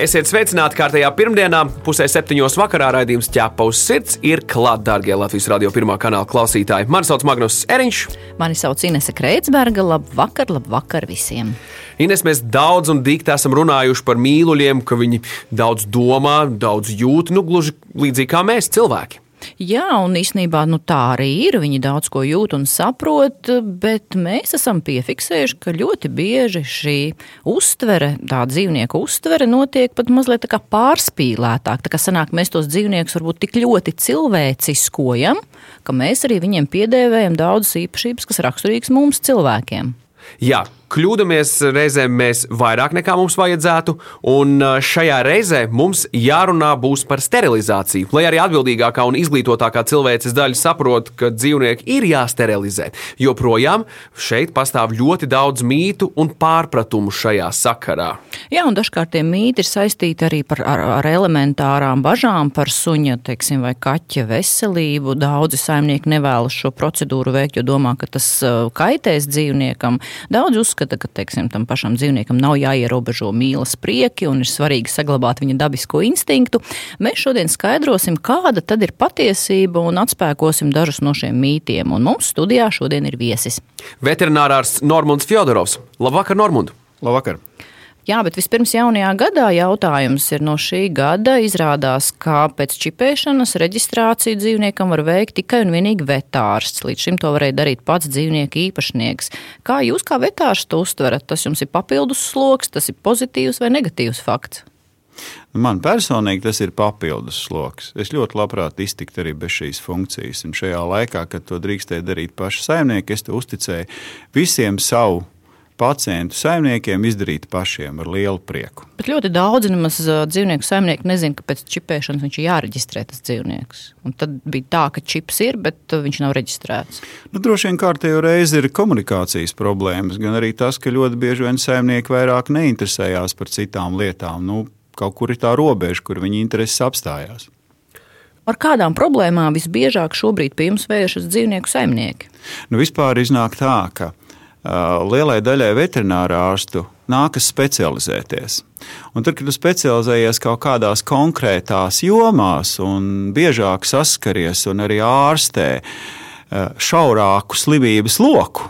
Esiet sveicināti kārtējā pirmdienā, pusē septiņos vakarā raidījums ķēpa uz sirds ir klāts, darbie Latvijas radio pirmā kanāla klausītāji. Mani sauc Magnus Eriņš. Mani sauc Inese Kreitsberga. Labvakar, labvakar visiem! Ines, mēs daudz un dikti esam runājuši par mīluļiem, ka viņi daudz domā, daudz jūt, nu gluži līdzīgi kā mēs, cilvēki. Jā, un īsnībā nu, tā arī ir. Viņi daudz ko jūt un saprot, bet mēs esam piefiksējuši, ka ļoti bieži šī uztvere, tā dzīvnieku uztvere, notiek pat mazliet pārspīlētāk. Tā kā sanāk, mēs tos dzīvniekus varbūt tik ļoti cilvēciskojam, ka mēs arī viņiem piedēvējam daudzas īpašības, kas raksturīgas mums cilvēkiem. Jā, kļūdāmies reizēm mēs vairāk nekā mums vajadzētu, un šajā reizē mums jārunā būs par sterilizāciju. Lai arī atbildīgākā un izglītotākā cilvēces daļa saprot, ka dzīvnieki ir jāsterilizē, joprojām šeit pastāv ļoti daudz mītu un pārpratumu šajā sakarā. Jā, un dažkārt tie mīti ir saistīti arī par, ar, ar elementārām bažām par suņa teiksim, vai kaķa veselību. Daudzi saimnieki nevēlas šo procedūru veikt, jo domā, ka tas kaitēs dzīvniekam. Daudz uzskata, ka teiksim, tam pašam dzīvniekam nav jāierobežo mīlas prieki un ir svarīgi saglabāt viņa dabisko instinktu. Mēs šodien skaidrosim, kāda tad ir patiesība un atspēkosim dažus no šiem mītiem. Un mums studijā šodien ir viesis. Veterinārārs Normunds Fjodorovs. Labvakar, Normund! Labvakar! Jā, bet vispirms jaunajā gadā jautājums ir no šī gada. Izrādās, ka pēc čipēšanas reģistrāciju dzīvniekam var veikt tikai un vienīgi vetārsts. Līdz šim to varēja darīt pats dzīvnieka īpašnieks. Kā jūs kā vetārs to uztverat? Tas jums ir papildus sloks, tas ir pozitīvs vai negatīvs fakts? Man personīgi tas ir papildus sloks. Es ļoti labprāt iztiktu arī bez šīs funkcijas. Un šajā laikā, kad to drīkstēja darīt paši saimnieki, es uzticēju visiem savu pacientu saimniekiem izdarīt pašiem ar lielu prieku. Bet ļoti daudzi nemaz dzīvnieku saimnieki nezina, ka pēc čipēšanas viņš ir jāreģistrē tas dzīvnieks. Un tad bija tā, ka čips ir, bet viņš nav reģistrēts. Nu, droši vien kārtējo reizi ir komunikācijas problēmas, gan arī tas, ka ļoti bieži vien saimnieki vairāk neinteresējās par citām lietām. Nu, kaut kur ir tā robeža, kur viņa intereses apstājās. Ar kādām problēmām visbiežāk šobrīd pie jums vēršas dzīvnieku saimnieki? Nu, vispār iznāk tā, ka lielai daļai veterinārā ārstu nākas specializēties. Un tad, kad tu specializējies kaut kādās konkrētās jomās un biežāk saskaries un arī ārstē šaurāku slimības loku,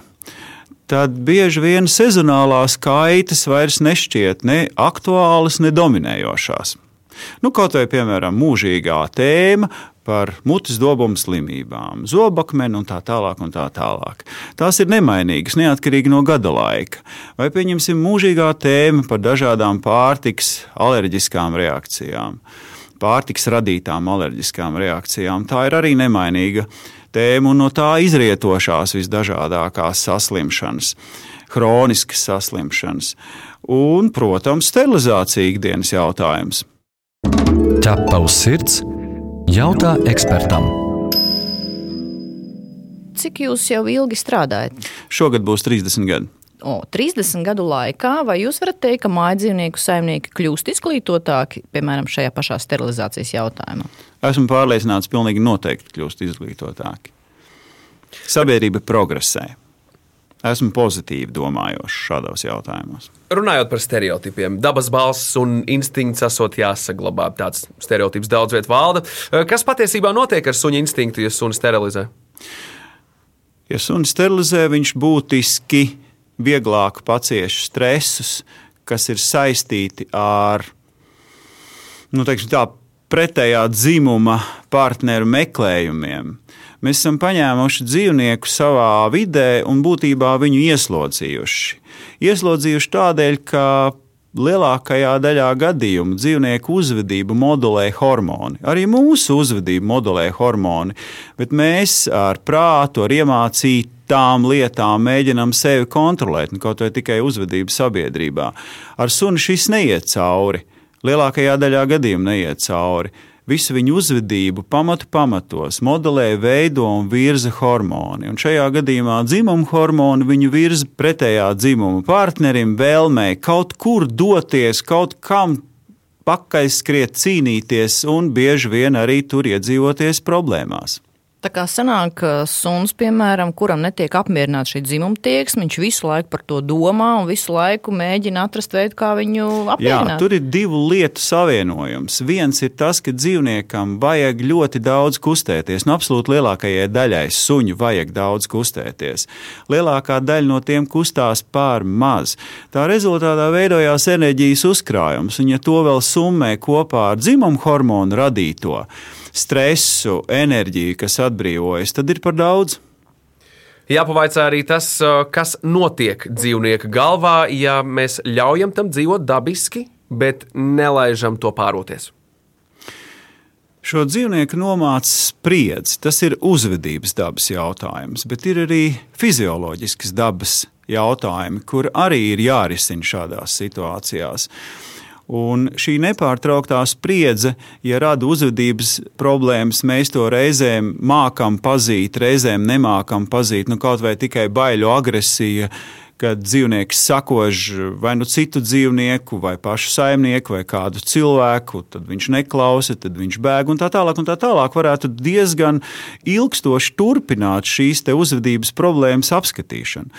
tad bieži vien sezonālās kaitas vairs nešķiet ne aktuālas, ne dominējošās. Nu, kaut vai, piemēram, mūžīgā tēma par mutes dobumu slimībām, zobakmeni un tā tālāk. Un tā tālāk. Tās ir nemainīgas, neatkarīgi no gada laika. Vai pieņemsim mūžīgā tēma par dažādām pārtiks alerģiskām reakcijām, pārtiks radītām alerģiskām reakcijām. Tā ir arī nemainīga tēma un no tā izrietošās visdažādākās saslimšanas, chroniskas saslimšanas un, protams, sterilizācija ikdienas jautājums. Ķepa uz sirds Jautā ekspertam. Cik jūs jau ilgi strādājat? Šogad būs 30 gadi. O, 30 gadu laikā, vai jūs varat teikt, ka māju dzīvnieku saimnieki kļūst izglītotāki, piemēram, šajā pašā sterilizācijas jautājumā? Esmu pārliecināts, ka pilnīgi noteikti kļūst izglītotāki. Sabiedrība progresē esmu pozitīvi domājošs šādos jautājumos. Runājot par stereotipiem, dabas balss un instinkts esot jāsaglabā. Tāds stereotips daudz vietā valda. Kas patiesībā notiek ar suņa instinktu, ja sunis sterilizē? Ja sunis sterilizē, viņš būtiski vieglāk pacieš stresus, kas ir saistīti ar nu, teiksim, tā, pretējā dzimuma partneru meklējumiem. Mēs esam paņēmuši dzīvnieku savā vidē un būtībā viņu ieslodzījuši. Ieslodzījuši tādēļ, ka lielākajā daļā gadījumu dzīvnieku uzvedību modulē hormoni. Arī mūsu uzvedību modulē hormoni, bet mēs ar prātu, ar iemācītām lietām mēģinām sevi kontrolēt, nu, kaut vai tikai uzvedību sabiedrībā. Ar sunu šis neiet cauri. Lielākajā daļā gadījumu neiet cauri. Visu viņu uzvedību pamatu pamatos modelē, veido un virza hormoni. Un šajā gadījumā dzimuma hormoni viņu virza pretējā dzimuma partnerim, vēlmei kaut kur doties, kaut kam pakaļskriet, cīnīties un bieži vien arī tur iedzīvoties problēmās. Tā kā sanāk, suns, piemēram, kuram netiek apmierināta šī dzimuma tieksme, viņš visu laiku par to domā un visu laiku mēģina atrast veidu, kā viņu apmierināt. Jā, tur ir divu lietu savienojums. Viens ir tas, ka dzīvniekam vajag ļoti daudz kustēties. No nu, absolūti lielākajai daļai suņu vajag daudz kustēties. Lielākā daļa no tiem kustās pār maz. Tā rezultātā veidojās enerģijas uzkrājums, un ja to vēl summē kopā ar dzimumu hormonu radīto, stresu, enerģiju, kas atbrīvojas, tad ir par daudz. Jāpavaicā arī tas, kas notiek dzīvnieka galvā, ja mēs ļaujam tam dzīvot dabiski, bet nelaižam to pāroties. Šo dzīvnieku nomāca spriedzi. Tas ir uzvedības dabas jautājums, bet ir arī fizioloģiskas dabas jautājumi, kur arī ir jārisina šādās situācijās. Un šī nepārtrauktā spriedze, ja rada uzvedības problēmas, mēs to reizēm mākam pazīt, reizēm nemākam pazīt, nu kaut vai tikai baiļu agresija kad dzīvnieks sakož vai nu citu dzīvnieku, vai pašu saimnieku, vai kādu cilvēku, tad viņš neklausa, tad viņš bēg un tā tālāk. Un tā tālāk varētu diezgan ilgstoši turpināt šīs uzvedības problēmas apskatīšanu.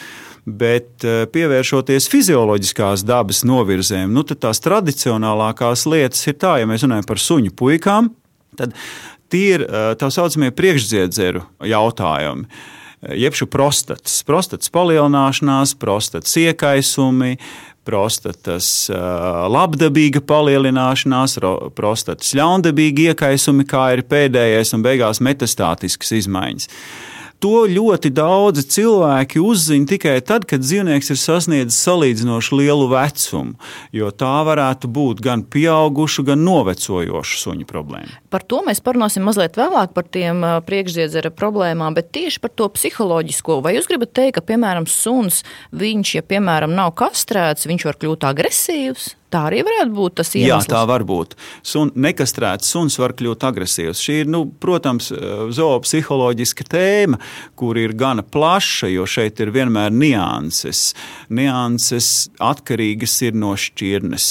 Bet eh, pievēršoties fizioloģiskās dabas novirzēm, nu, tās tradicionālākās lietas ir tā, ja mēs runājam par suņu puikām, tad tie ir eh, tā saucamie priekšdziedzeru jautājumi jeb šo prostatas, prostatas palielināšanās, prostatas iekaisumi, prostatas uh, labdabīga palielināšanās, prostatas ļaundabīga iekaisumi, kā ir pēdējais un beigās metastātiskas izmaiņas. To ļoti daudzi cilvēki uzzina tikai tad, kad dzīvnieks ir sasniedzis salīdzinoši lielu vecumu, jo tā varētu būt gan pieaugušu, gan novecojošu suņu problēma. Par to mēs parunāsim mazliet vēlāk, par tiem priekšdziedzera problēmām, bet tieši par to psiholoģisko. Vai jūs gribat teikt, ka, piemēram, suns, viņš, ja, piemēram, nav kastrēts, viņš var kļūt agresīvs? Tā arī varētu būt tas iemesls. Jā, tā var būt. Sun, nekastrēts suns var kļūt agresīvs. Šī ir, nu, protams, zoopsiholoģiska tēma, kur ir gana plaša, jo šeit ir vienmēr nianses. Nianses atkarīgas ir no šķirnes,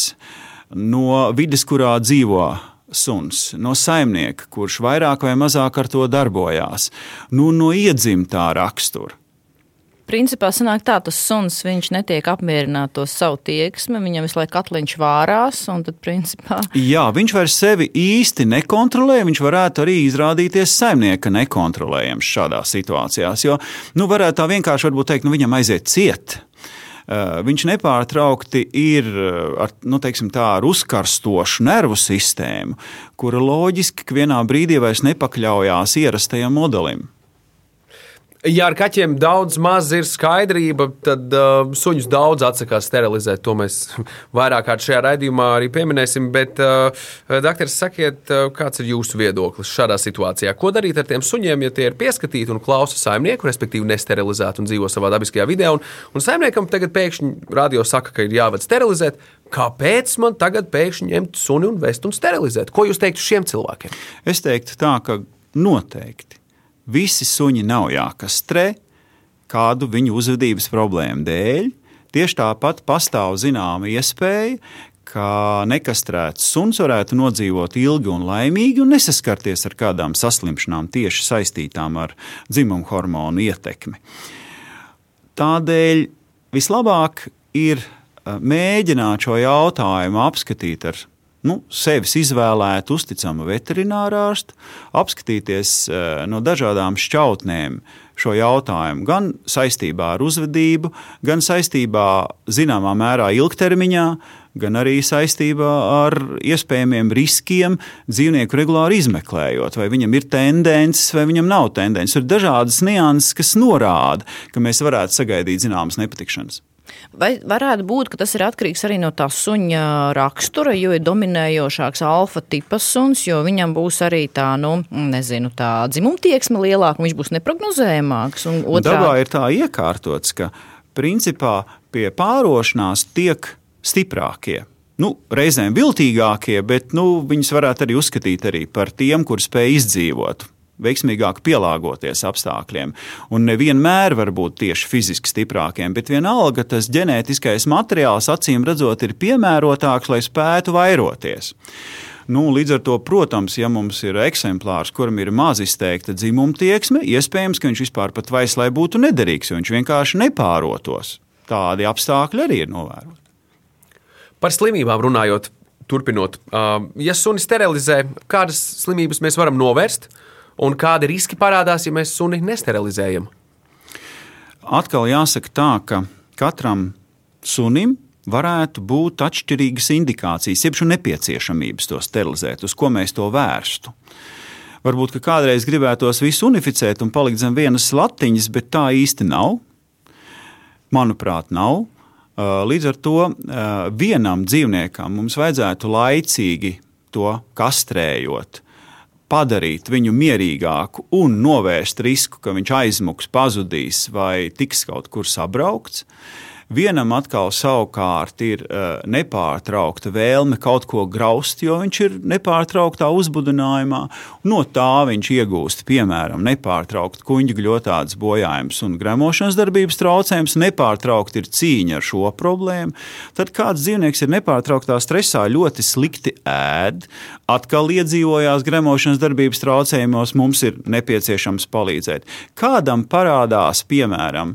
no vides, kurā dzīvo suns, no saimnieka, kurš vairāk vai mazāk ar to darbojās, nu, no iedzimtā rakstura principā sanāk tā, tas suns, viņš netiek apmierināts to savu tieksmi, viņam visu laiku atliņš vārās, un tad principā. Jā, viņš vairs sevi īsti nekontrolē, viņš varētu arī izrādīties saimnieka nekontrolējams šādās situācijās, jo, nu, varētu tā vienkārši varbūt teikt, nu, viņam aiziet ciet. Uh, viņš nepārtraukti ir ar, nu, teiksim, tā, ar uzkarstošu nervu sistēmu, kura loģiski vienā brīdī vairs nepakļaujās ierastajam modelim. Ja ar kaķiem daudz maz ir skaidrība, tad uh, suņus daudz atsakās sterilizēt. To mēs vairāk kārt šajā raidījumā arī pieminēsim. Bet, uh, doktors, sakiet, uh, kāds ir jūsu viedoklis šādā situācijā? Ko darīt ar tiem suņiem, ja tie ir pieskatīti un klausa saimnieku, respektīvi nesterilizēti un dzīvo savā dabiskajā vidē? Un, un saimniekam tagad pēkšņi radio saka, ka ir jāved sterilizēt. Kāpēc man tagad pēkšņi ņemt suni un vest un sterilizēt? Ko jūs teiktu šiem cilvēkiem? Es teiktu tā, ka noteikti Visi suņi nav jākastrē kādu viņu uzvedības problēmu dēļ. Tieši tāpat pastāv zināma iespēja, ka nekastrēts suns varētu nodzīvot ilgi un laimīgi un nesaskarties ar kādām saslimšanām tieši saistītām ar dzimumu hormonu ietekmi. Tādēļ vislabāk ir eh, mēģināt šo jautājumu apskatīt ar nu, sevis izvēlētu uzticamu veterinārārstu, apskatīties uh, no dažādām šķautnēm šo jautājumu, gan saistībā ar uzvedību, gan saistībā zināmā mērā ilgtermiņā, gan arī saistībā ar iespējamiem riskiem dzīvnieku regulāri izmeklējot, vai viņam ir tendences, vai viņam nav tendences. Ir dažādas nianses, kas norāda, ka mēs varētu sagaidīt zināmas nepatikšanas. Vai varētu būt, ka tas ir atkarīgs arī no tā suņa rakstura, jo ir dominējošāks alfa tipas suns, jo viņam būs arī tā, nu, nezinu, tā dzimuma tieksme lielāka, viņš būs neprognozējamāks. Otrā... Dabā ir tā iekārtots, ka principā pie pārošanās tiek stiprākie. nu, reizēm viltīgākie, bet nu, viņus varētu arī uzskatīt arī par tiem, kur spēj izdzīvot veiksmīgāk pielāgoties apstākļiem. Un nevienmēr var būt tieši fiziski stiprākiem, bet vienalga tas ģenētiskais materiāls, acīm redzot, ir piemērotāks, lai spētu vairoties. Nu, līdz ar to, protams, ja mums ir eksemplārs, kuram ir maz izteikta dzimuma tieksme, iespējams, ka viņš vispār pat vaislai būtu nederīgs, jo viņš vienkārši nepārotos. Tādi apstākļi arī ir novēroti. Par slimībām runājot, turpinot, ja suni sterilizē, kādas slimības mēs varam novērst? Un kādi riski parādās, ja mēs suni nesterilizējam? Atkal jāsaka tā, ka katram sunim varētu būt atšķirīgas indikācijas, jeb nepieciešamības to sterilizēt, uz ko mēs to vērstu. Varbūt kādreiz gribētos visu unificēt un palikt zem vienas latiņas, bet tā īsti nav. Manuprāt, nav. Līdz ar to vienam dzīvniekam mums vajadzētu laicīgi to kastrējot, padarīt viņu mierīgāku un novērst risku, ka viņš aizmuks, pazudīs vai tiks kaut kur sabraukts. Vienam atkal savukārt ir uh, nepārtraukta vēlme kaut ko graust, jo viņš ir nepārtrauktā uzbudinājumā. No tā viņš iegūst, piemēram, nepārtrauktu kuģu gļotādes bojājumus un gremošanas darbības traucējumus, nepārtraukti ir cīņa ar šo problēmu. Tad kāds dzīvnieks ir nepārtrauktā stresā, ļoti slikti ēd, atkal iedzīvojās gremošanas darbības traucējumos, mums ir nepieciešams palīdzēt. Kādam parādās, piemēram,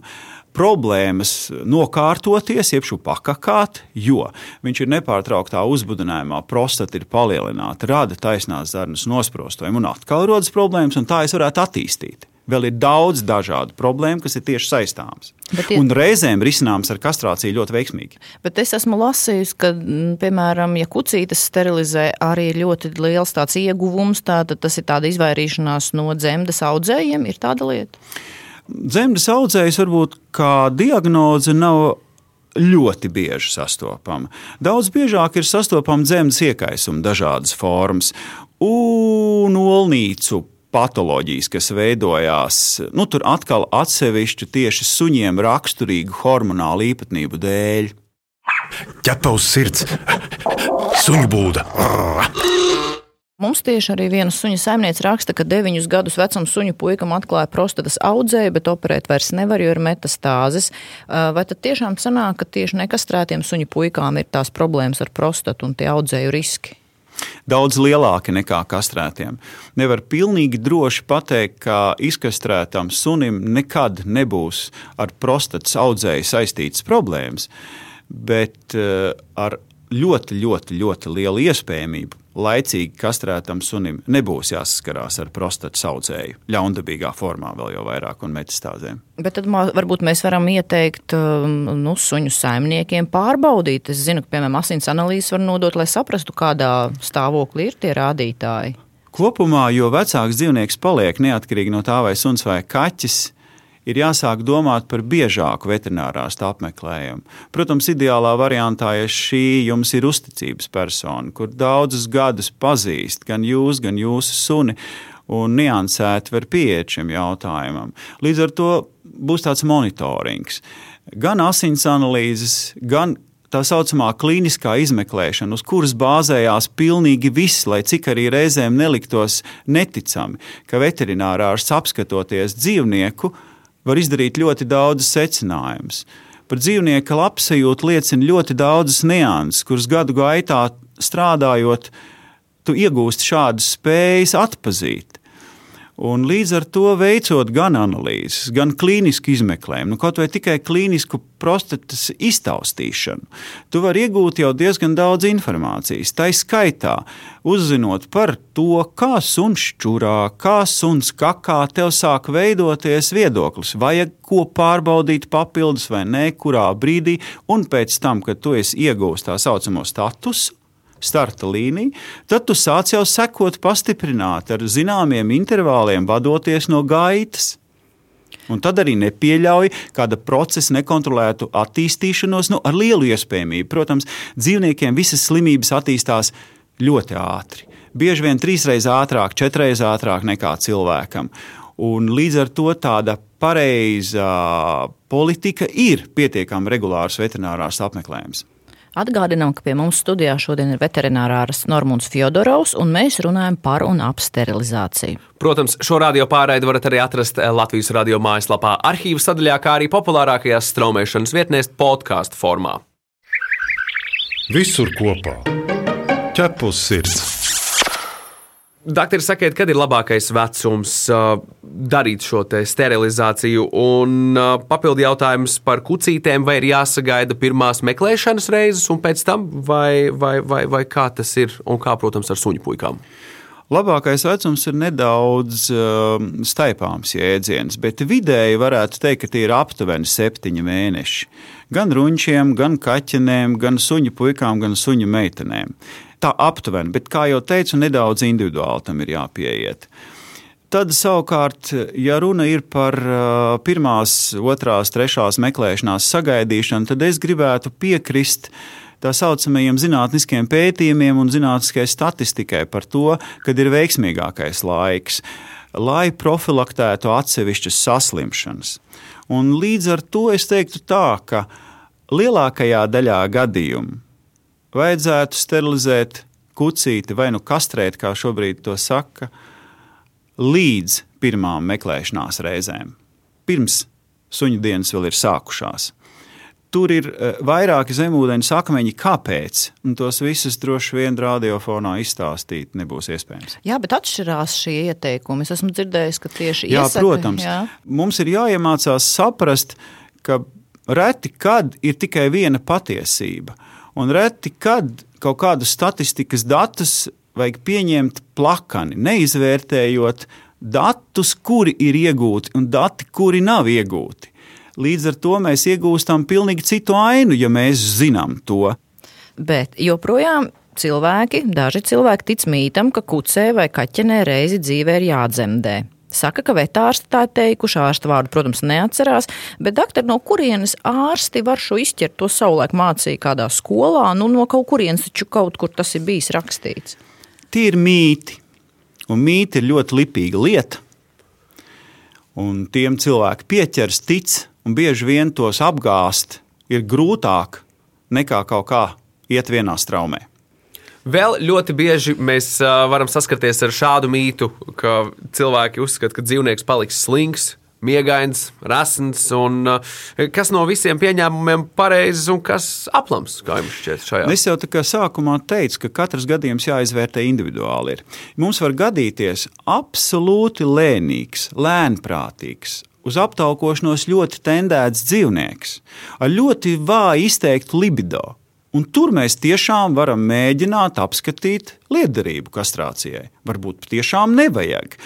problēmas nokārtoties, jeb šo pakakāt, jo viņš ir nepārtrauktā uzbudinājumā, prostata ir palielināta, rada taisnās zarnas nosprostojumu, un atkal rodas problēmas, un tā es varētu attīstīt. Vēl ir daudz dažādu problēmu, kas ir tieši saistāmas. Bet, ja... Un reizēm risināmas ar kastrāciju ļoti veiksmīgi. Bet es esmu lasījusi, ka, piemēram, ja kucītes sterilizē, arī ir ļoti liels tāds ieguvums, tad tas ir tāda izvairīšanās no dzemdas audzējiem. Ir tāda lieta. Zemes audzējs varbūt kā diagnoze nav ļoti bieži sastopama. Daudz biežāk ir sastopama zemes iekaisuma dažādas formas un olnīcu patoloģijas, kas veidojās, nu, tur atkal atsevišķu tieši suņiem raksturīgu hormonālu īpatnību dēļ. Ķepaus sirds, suņu būda. Mums tieši arī viena suņa saimniece raksta, ka deviņus gadus vecam suņu puikam atklāja prostatas audzēju, bet operēt vairs nevar, jo ir metastāzes. Vai tad tiešām sanāk, ka tieši nekastrētiem suņu puikām ir tās problēmas ar prostatu un tie audzēju riski? Daudz lielāki nekā kastrētiem. Nevar pilnīgi droši pateikt, ka izkastrētam sunim nekad nebūs ar prostatas audzēju saistītas problēmas, bet ar ļoti, ļoti, ļoti lielu iespējamību laicīgi kastrētam sunim nebūs jāsaskarās ar prostatas audzēju, ļaundabīgā formā, vēl jau vairāk un metastāzēm. Bet tad varbūt mēs varam ieteikt um, nu, suņu saimniekiem pārbaudīt. Es zinu, ka, piemēram, asins analīzes var nodot, lai saprastu, kādā stāvoklī ir tie rādītāji. Kopumā, jo vecāks dzīvnieks paliek neatkarīgi no tā, vai suns vai kaķis, ir jāsāk domāt par biežāku veterinārārstu apmeklējumu. Protams, ideālā variantā, ja šī jums ir uzticības persona, kur daudzus gadus pazīst gan jūs, gan jūsu suni, un niansēti var pieiet šim jautājumam. Līdz ar to būs tāds monitorings. Gan asins analīzes, gan tā saucamā klīniskā izmeklēšana, uz kuras bāzējās pilnīgi viss, lai cik arī reizēm neliktos neticami, ka veterinārārs apskatoties dzīvnieku, var izdarīt ļoti daudz secinājumus. Par dzīvnieka labsajūtu liecina ļoti daudzas nianses, kuras gadu gaitā strādājot, tu iegūsti šādas spējas atpazīt. Un līdz ar to veicot gan analīzes, gan klīnisku izmeklējumu, nu, kaut vai tikai klīnisku prostatas iztaustīšanu, tu vari iegūt jau diezgan daudz informācijas. Tā skaitā, uzzinot par to, kā suns čurā, kā suns kakā, tev sāk veidoties viedoklis, vajag ko pārbaudīt papildus vai nē, kurā brīdī, un pēc tam, kad tu esi iegūstis tā saucamo statusu starta līniju, tad tu sāc jau sekot pastiprināti ar zināmiem intervāliem, vadoties no gaitas. Un tad arī nepieļauj kāda procesa nekontrolētu attīstīšanos nu, ar lielu iespējamību. Protams, dzīvniekiem visas slimības attīstās ļoti ātri. Bieži vien trīsreiz ātrāk, četreiz ātrāk nekā cilvēkam. Un līdz ar to tāda pareiza politika ir pietiekami regulārs veterinārās apmeklējums. Atgādinām, ka pie mums studijā šodien ir veterinārārs Normons Fjodorovs, un mēs runājam par un ap sterilizāciju. Protams, šo radio pārraidi varat arī atrast Latvijas radio mājaslapā, arhīvu sadaļā, kā arī populārākajās straumēšanas vietnēs podkāstu formā. Visur kopā - ķepus sirds. Doktori, sakiet, kad ir labākais vecums uh, darīt šo sterilizāciju? Un uh, papildu jautājums par kucītēm, vai ir jāsagaida pirmās meklēšanas reizes, un pēc tam, vai, vai, vai, vai kā tas ir, un kā, protams, ar suņu puikām? Labākais vecums ir nedaudz uh, staipāms jēdziens, bet vidēji varētu teikt, ka tie ir aptuveni septiņi mēneši. Gan runčiem, gan kaķenēm, gan suņu puikām, gan suņu meitenēm tā aptuveni, bet, kā jau teicu, nedaudz individuāli tam ir jāpieiet. Tad, savukārt, ja runa ir par pirmās, otrās, trešās meklēšanās sagaidīšanu, tad es gribētu piekrist tā saucamajiem zinātniskiem pētījumiem un zinātniskai statistikai par to, kad ir veiksmīgākais laiks, lai profilaktētu atsevišķas saslimšanas. Un līdz ar to es teiktu tā, ka lielākajā daļā gadījumu vajadzētu sterilizēt kucīti vai nu kastrēt, kā šobrīd to saka, līdz pirmām meklēšanās reizēm, pirms suņu dienas vēl ir sākušās. Tur ir uh, vairāki zemūdens akmeņi, kāpēc. Un tos visus droši vien radiofonā izstāstīt nebūs iespējams. Jā, bet atšķirās šie ieteikumi. Es esmu dzirdējis, ka tieši jā, iesaka, protams, jā. mums ir jāiemācās saprast, ka reti kad ir tikai viena patiesība. Un reti, kad kaut kādus statistikas datus vajag pieņemt plakani, neizvērtējot datus, kuri ir iegūti un dati, kuri nav iegūti. Līdz ar to mēs iegūstam pilnīgi citu ainu, ja mēs zinām to. Bet joprojām cilvēki, daži cilvēki tic mītam, ka kucē vai kaķenē reizi dzīvē ir jādzemdē. Saka, ka vetārsti tā teikuši, ārsta vārdu, protams, neatcerās, bet doktori, no kurienes ārsti var šo izķert, to savulaik mācīja kādā skolā, nu no kaut kurienes taču kaut kur tas ir bijis rakstīts. Tie ir mīti, un mīti ir ļoti lipīga lieta, un tiem cilvēki pieķers, tic, un bieži vien tos apgāst ir grūtāk nekā kaut kā iet vienā straumē. Vēl ļoti bieži mēs uh, varam saskarties ar šādu mītu, ka cilvēki uzskata, ka dzīvnieks paliks slings. Miegains, rasns un kas no visiem pieņēmumiem pareizs un kas aplams, kā jums šķiet šajā? Es jau tā kā sākumā teicu, ka katrs gadījums jāizvērtē individuāli. Ir. Mums var gadīties absolūti lēnīgs, lēnprātīgs, uz aptaukošanos ļoti tendēts dzīvnieks ar ļoti vāju izteiktu libido Un tur mēs tiešām varam mēģināt apskatīt liederību kastrācijai. Varbūt tiešām nevajag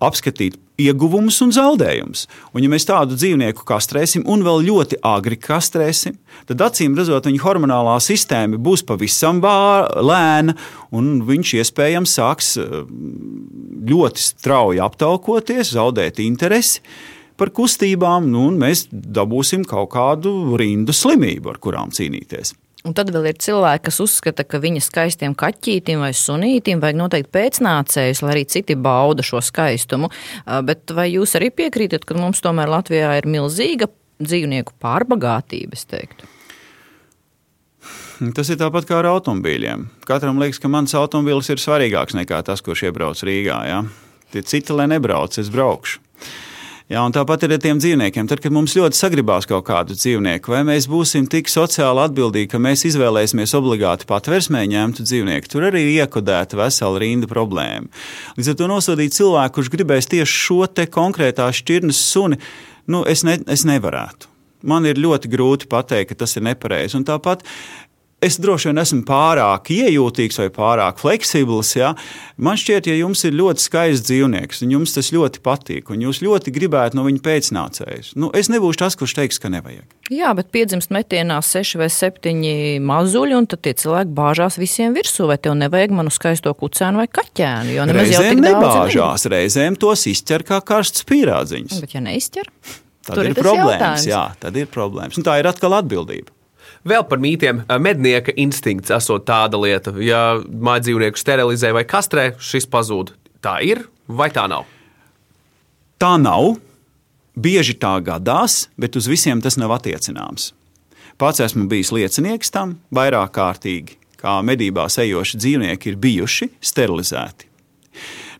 apskatīt ieguvumus un zaudējumus. Un, ja mēs tādu dzīvnieku kastrēsim un vēl ļoti agri kastrēsim, tad acīm redzot, viņa hormonālā sistēma būs pavisam lēna, un viņš iespējams sāks eh, ļoti strauji aptaukoties, zaudēt interesi par kustībām, nu, un mēs dabūsim kaut kādu rindu slimību, ar kurām cīnīties. Un tad vēl ir cilvēki, kas uzskata, ka viņa skaistiem kaķītim vai sunītim vajag noteikti pēcnācējus, lai arī citi bauda šo skaistumu. Bet vai jūs arī piekrītat, ka mums tomēr Latvijā ir milzīga dzīvnieku pārbagātība, es teiktu? Tas ir tāpat kā ar automobīļiem. Katram liekas, ka mans automobīls ir svarīgāks nekā tas, kurš iebrauc Rīgā. Ja? Tie citi, lai nebrauc, es braukšu. Un tāpat ir ar tiem dzīvniekiem. Tad, kad mums ļoti sagribās kaut kādu dzīvnieku, vai mēs būsim tik sociāli atbildīgi, ka mēs izvēlēsimies obligāti patversmē ņemtu dzīvnieku, tur arī ir iekodēta vesela rinda problēma. Līdz ar to nosodīt cilvēku, kurš gribēs tieši šo te konkrētā šķirnes suni, nu, es, ne, es nevarētu. Man ir ļoti grūti pateikt, ka tas ir nepareizi. Un tāpat es droši vien esmu pārāk iejūtīgs vai pārāk fleksibls. Ja? Man šķiet, ja jums ir ļoti skaists dzīvnieks, un jums tas ļoti patīk, un jūs ļoti gribētu no viņa pēcnācējus, nu, es nebūšu tas, kurš teiks, ka nevajag. Jā, bet piedzimst metienā seši vai septiņi mazuļi, un tad tie cilvēki bāžās visiem virsū, vai tev nevajag manu skaisto kucēnu vai kaķēnu. Reizēm nebāžās, reizēm tos izķer kā karsts pīrādziņš. Bet ja neizķer? Tad ir problēmas, jā, tad ir problēmas. Un tā ir atkal atbildība. Vēl par mītiem. Mednieka instinkts esot tāda lieta, ja mājas dzīvnieku sterilizē vai kastrē, šis pazūd. Tā ir vai tā nav? Tā nav. Bieži tā gadās, bet uz visiem tas nav attiecināms. Pats esmu bijis liecinieks tam vairāk kārtīgi, kā medībās ejoši dzīvnieki ir bijuši sterilizēti.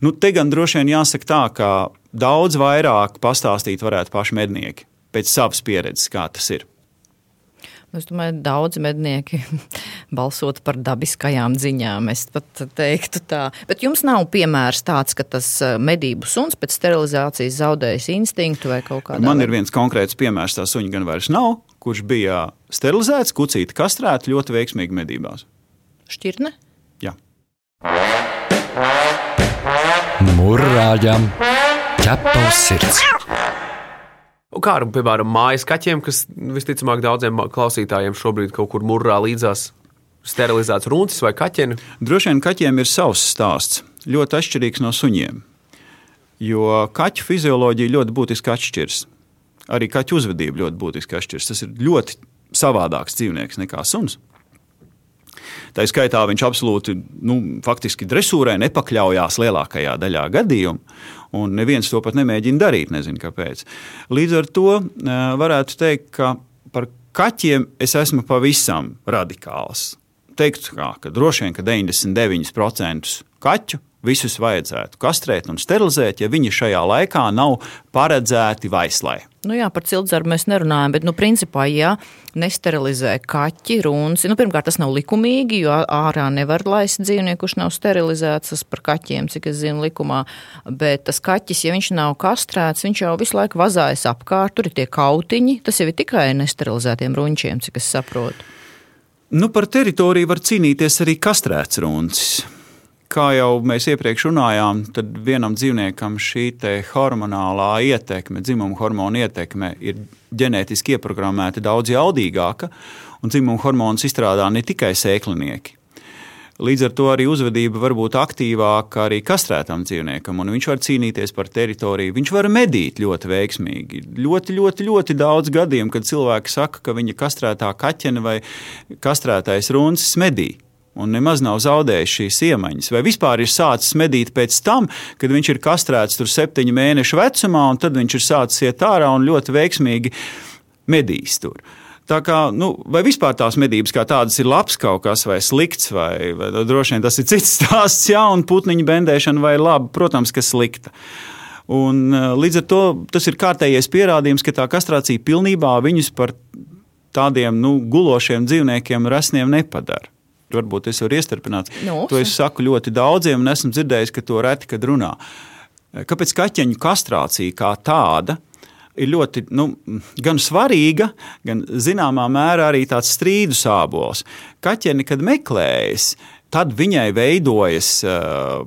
Nu, te gan droši vien jāsaka tā, ka daudz vairāk pastāstīt varētu paši mednieki pēc savas pieredzes, kā tas ir. Es domāju, ka daudz mednieki balsot par dabiskajām ziņām. Es pat teiktu tā. Bet jums nav piemērs tāds, ka tas eh, medību suns pēc sterilizācijas zaudējis instinktu vai kaut kādā Man ir viens konkrēts piemērs, tā suņa gan vairs nav, kurš bija sterilizēts, kucīti kastrēti ļoti veiksmīgi medībās. šķirne. Jā. Mūrāģam ķepa uz sirds. Un Kā ar, piemēram, mājas kaķiem, kas visticamāk daudziem klausītājiem šobrīd kaut kur murrā līdzās sterilizēts runcis vai kaķeni. Droši vien kaķiem ir savs stāsts, ļoti atšķirīgs no suņiem. Jo kaķu fizioloģija ļoti būtiski atšķiras. Arī kaķu uzvedība ļoti būtiski atšķiras. Tas ir ļoti savādāks dzīvnieks nekā suns. Tā skaitā viņš absolūti nu, faktiski dresūrai nepakļaujās lielākajā daļā gadījumu, un neviens to pat nemēģina darīt. Nezinu, kāpēc. Līdz ar to varētu teikt, ka par kaķiem es esmu pavisam radikāls. Teiktu, kā, ka droši vien ka 99% kaķu visus vajadzētu kastrēt un sterilizēt, ja viņi šajā laikā nav paredzēti vaislai. Nu jā, par ciltsdarbu mēs nerunājam, bet, nu, principā, ja nesterilizē kaķi, runci, nu, pirmkārt, tas nav likumīgi, jo ārā nevar laist dzīvnieku, kurš nav sterilizēts. Tas par kaķiem, cik es zinu, likumā. Bet tas kaķis, ja viņš nav kastrēts, viņš jau visu laiku vazājas apkārt, tur ir tie kautiņi. Tas jau ir tikai nesterilizētiem runčiem, cik es saprotu. Nu, par teritoriju var cīnīties arī kastrēts runcis. Kā jau mēs iepriekš runājām, tad vienam dzīvniekam šī hormonālā ietekme, dzimuma hormona ietekme, ir ģenētiski ieprogrammēta daudz jaudīgāka, un dzimuma hormonus izstrādā ne tikai sēklinieki. Līdz ar to arī uzvedība var būt aktīvāka arī kastrētam dzīvniekam, un viņš var cīnīties par teritoriju. Viņš var medīt ļoti veiksmīgi. Ļoti, ļoti, ļoti daudz gadījumu, kad cilvēki saka, ka viņa kastrētā kaķene vai kastrētais runcis medī un nemaz nav zaudējis šīs iemaņas, vai vispār ir sācis medīt pēc tam, kad viņš ir kastrēts tur septiņu mēnešu vecumā, un tad viņš ir sācis iet ārā un ļoti veiksmīgi medīs tur. Tā kā, nu, vai vispār tās medības kā tādas ir labs kaut kas vai slikts, vai, vai droši vien tas ir cits stāsts, jā, un putniņu bendēšana vai laba, protams, ka slikta. Un, līdz ar to tas ir kārtējais pierādījums, ka tā kastrācija pilnībā viņus par tādiem nu, gulošiem dzīvniekiem resniem nepadara varbūt es varu iestarpināt. Nu, to es saku ļoti daudziem, un esmu dzirdējis, ka to reti kad runā. Kāpēc kaķeņu kastrācija kā tāda ir ļoti nu, gan svarīga, gan zināmā mērā arī tāds strīdu sābols. Kaķeni, kad meklējas, tad viņai veidojas uh,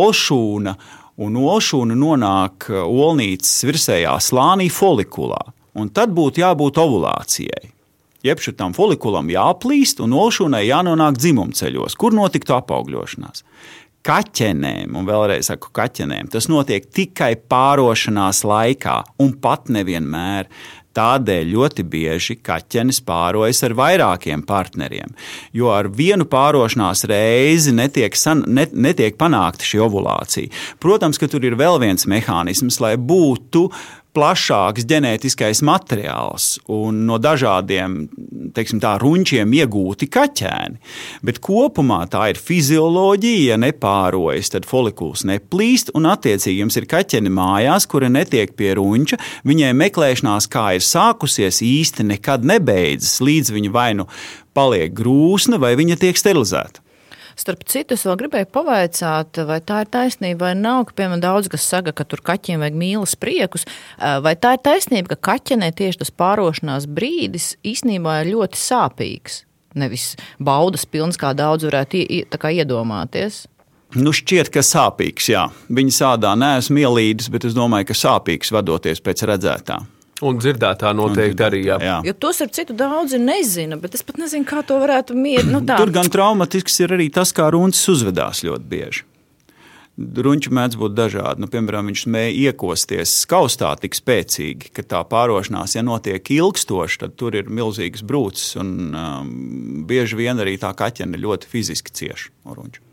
olšūna, un olšūna nonāk uh, olnīcas virsējā slānī folikulā. Un tad būtu jābūt ovulācijai. Jeb šitam folikulam jāplīst un olšūnai jānonāk dzimumceļos, kur notiktu apaugļošanās. Kaķenēm, un vēlreiz saku, kaķenēm, tas notiek tikai pārošanās laikā, un pat nevienmēr. Tādēļ ļoti bieži kaķenis pārojas ar vairākiem partneriem, jo ar vienu pārošanās reizi netiek, san, net, netiek panākta šī ovulācija. Protams, ka tur ir vēl viens mehānisms, lai būtu plašāks ģenētiskais materiāls un no dažādiem teiksim, tā, runčiem iegūti kaķēni. Bet kopumā tā ir fizioloģija, ja nepārojas, tad folikuls neplīst, un attiecīgi jums ir kaķeni mājās, kuri netiek pie runča. Viņai meklēšanās, kā ir sākusies, īsti nekad nebeidzas, līdz viņa vai nu paliek grūsna, vai viņa tiek sterilizēta. Starp citu, es vēl gribēju pavaicāt, vai tā ir taisnība vai nav, ka, piemēram, daudz kas saka, ka tur kaķiem vajag mīlas priekus. Vai tā ir taisnība, ka kaķenē tieši tas pārošanās brīdis īstenībā ir ļoti sāpīgs? Nevis baudas pilns, kā daudz varētu iedomāties. Nu, šķiet, ka sāpīgs, jā. Viņa sādā neesmu ielīdis, bet es domāju, ka sāpīgs vadoties pēc redzētā. Un dzirdētā noteikti arī. Jā. Jā. Jo tos ar citu daudzi nezina, bet es pat nezinu, kā to varētu mierīgi. Nu, tā. Tur gan traumatisks ir arī tas, kā runcis uzvedās ļoti bieži. Runči mēdz būt dažādi. Nu, piemēram, viņš spēja iekosties skaustā tik spēcīgi, ka tā pārošanās, ja notiek ilgstoši, tad tur ir milzīgas brūces. Un, um, bieži vien arī tā kaķene ļoti fiziski cieši no runča.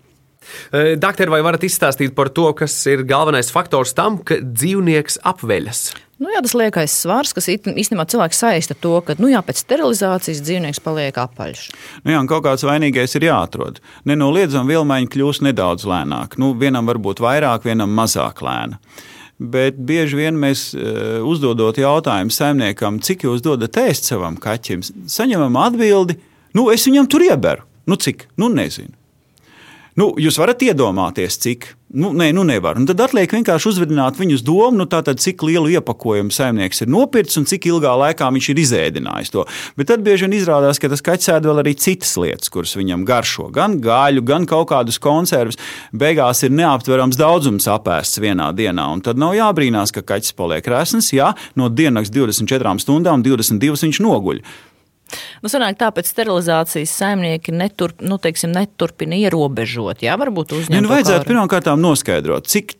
Doktor, vai varat izstāstīt par to, kas ir galvenais faktors tam, ka dzīvnieks apveļas? Nu, jā, tas liekais svars, kas īstenībā cilvēks saista to, ka nu, jā, pēc sterilizācijas dzīvnieks paliek apaļš. Nu, jā, kaut kāds vainīgais ir jāatrod. Nenoliedzami vilmaiņa kļūst nedaudz lēnāk. Nu, vienam var būt vairāk, vienam mazāk lēna. Bet bieži vien mēs uh, uzdodot jautājumu saimniekam, cik jūs dodat ēst savam kaķim, saņemam atbildi, nu, es viņam tur ieberu. Nu, cik? Nu, nezinu. Nu, jūs varat iedomāties, cik. Nu, nē, nu nevar. Un tad atliek vienkārši uzvedināt viņus domu, nu, tātad, cik lielu iepakojumu saimnieks ir nopircis un cik ilgā laikā viņš ir izēdinājis to. Bet tad bieži vien izrādās, ka tas kaķis ēd vēl arī citas lietas, kuras viņam garšo. Gan gaļu, gan kaut kādus konservus. Beigās ir neaptverams daudzums apēsts vienā dienā. Un tad nav jābrīnās, ka kaķis paliek resns, ja no dienas 24 stundām 22 viņš noguļ. Nu, sanāk, tāpēc sterilizācijas saimnieki neturp, nu, teiksim, neturpina ierobežot. Jā, varbūt uzņemt. Nu, vajadzētu pirmkārt noskaidrot, cik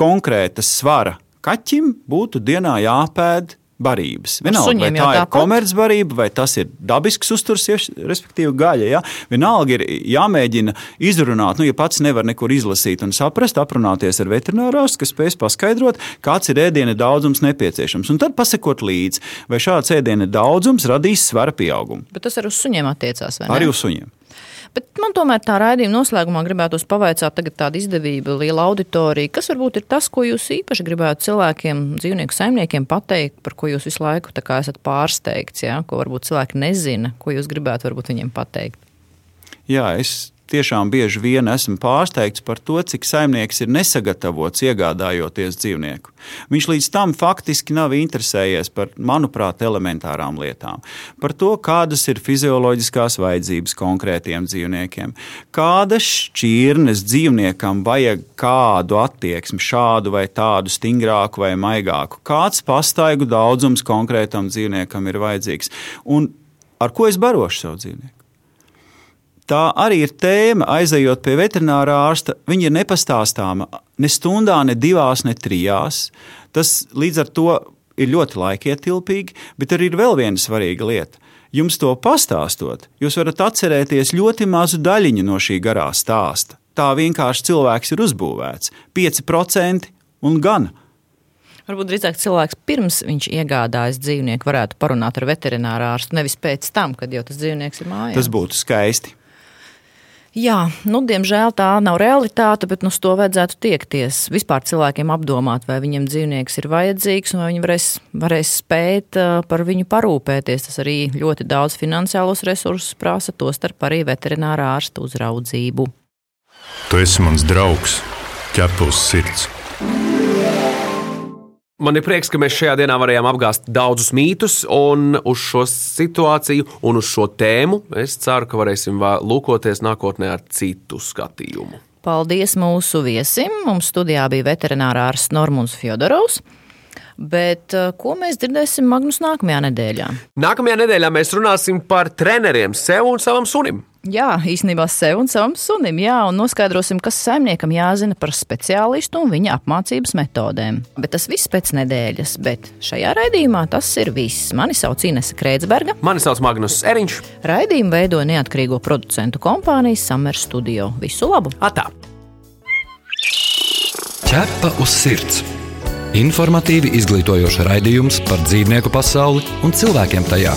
konkrēta svara kaķim būtu dienā jāpēd barības. Vienalga, vai tā ir komercbarība, vai tas ir dabisks uzturs, respektīvi gaļa. Ja? Vienalga ir jāmēģina izrunāt, nu, ja pats nevar nekur izlasīt un saprast, aprunāties ar veterinārārstu, kas spēs paskaidrot, kāds ir ēdiena daudzums nepieciešams. Un tad pasakot līdzi, vai šāds ēdiena daudzums radīs svara pieaugumu. Bet tas arī uz suņiem attiecās, vai ne? Arī uz suņiem. Bet man tomēr tā raidījuma noslēgumā gribētos pavaicāt, tagad tāda izdevība, liela auditorija. Kas varbūt ir tas, ko jūs īpaši gribētu cilvēkiem, dzīvnieku saimniekiem pateikt, par ko jūs visu laiku esat pārsteigts, ja? ko varbūt cilvēki nezina, ko jūs gribētu varbūt viņiem pateikt? Jā, es tiešām bieži vien esmu pārsteigts par to, cik saimnieks ir nesagatavots iegādājoties dzīvnieku. Viņš līdz tam faktiski nav interesējies par, manuprāt, elementārām lietām. Par to, kādas ir fizioloģiskās vajadzības konkrētiem dzīvniekiem, kādas šķirnes dzīvniekam vajag kādu attieksmi, šādu vai tādu stingrāku vai maigāku, kāds pastaigu daudzums konkrētam dzīvniekam ir vajadzīgs un ar ko es barošu savu dzīvnieku tā arī ir tēma, aizejot pie veterinārā ārsta. Viņa ir nepastāstāma ne stundā, ne divās, ne trijās. Tas līdz ar to ir ļoti laikietilpīgi, bet arī ir vēl viena svarīga lieta. Jums to pastāstot, jūs varat atcerēties ļoti mazu daļiņu no šī garā stāsta. Tā vienkārši cilvēks ir uzbūvēts - 5% un gan. Varbūt drīzāk cilvēks pirms viņš iegādājas dzīvnieku varētu parunāt ar veterināru ārstu, nevis pēc tam, kad jau tas dzīvnieks ir mājās. Tas būtu skaisti. Jā, nu, diemžēl tā nav realitāte, bet nu, uz to vajadzētu tiekties. Vispār cilvēkiem apdomāt, vai viņam dzīvnieks ir vajadzīgs un vai viņi varēs, varēs spēt par viņu parūpēties. Tas arī ļoti daudz finansiālos resursus prasa, tostarp arī veterinārā ārsta uzraudzību. Tu esi mans draugs, ķepus sirds. Man ir prieks, ka mēs šajā dienā varējām apgāzt daudzus mītus, un uz šo situāciju un uz šo tēmu es ceru, ka varēsim lūkoties nākotnē ar citu skatījumu. Paldies mūsu viesim. Mums studijā bija veterinārārs Normons Fjodorovs. Bet eh, ko mēs dzirdēsim Magnus nākamajā nedēļā? Nākamajā nedēļā mēs runāsim par treneriem sev un savam sunim. Jā, īstenībā sev un savam sunim, jā, un noskaidrosim, kas saimniekam jāzina par speciālistu un viņa apmācības metodēm. Bet tas viss pēc nedēļas, bet šajā raidījumā tas ir viss. Mani sauc Inese Kreitsberga. Mani sauc Magnus Eriņš. Raidījumu veido neatkarīgo producentu kompānijas Summer Studio. Visu labu! Atā! Ķepa uz sirds! Informatīvi izglītojoši raidījums par dzīvnieku pasauli un cilvēkiem tajā.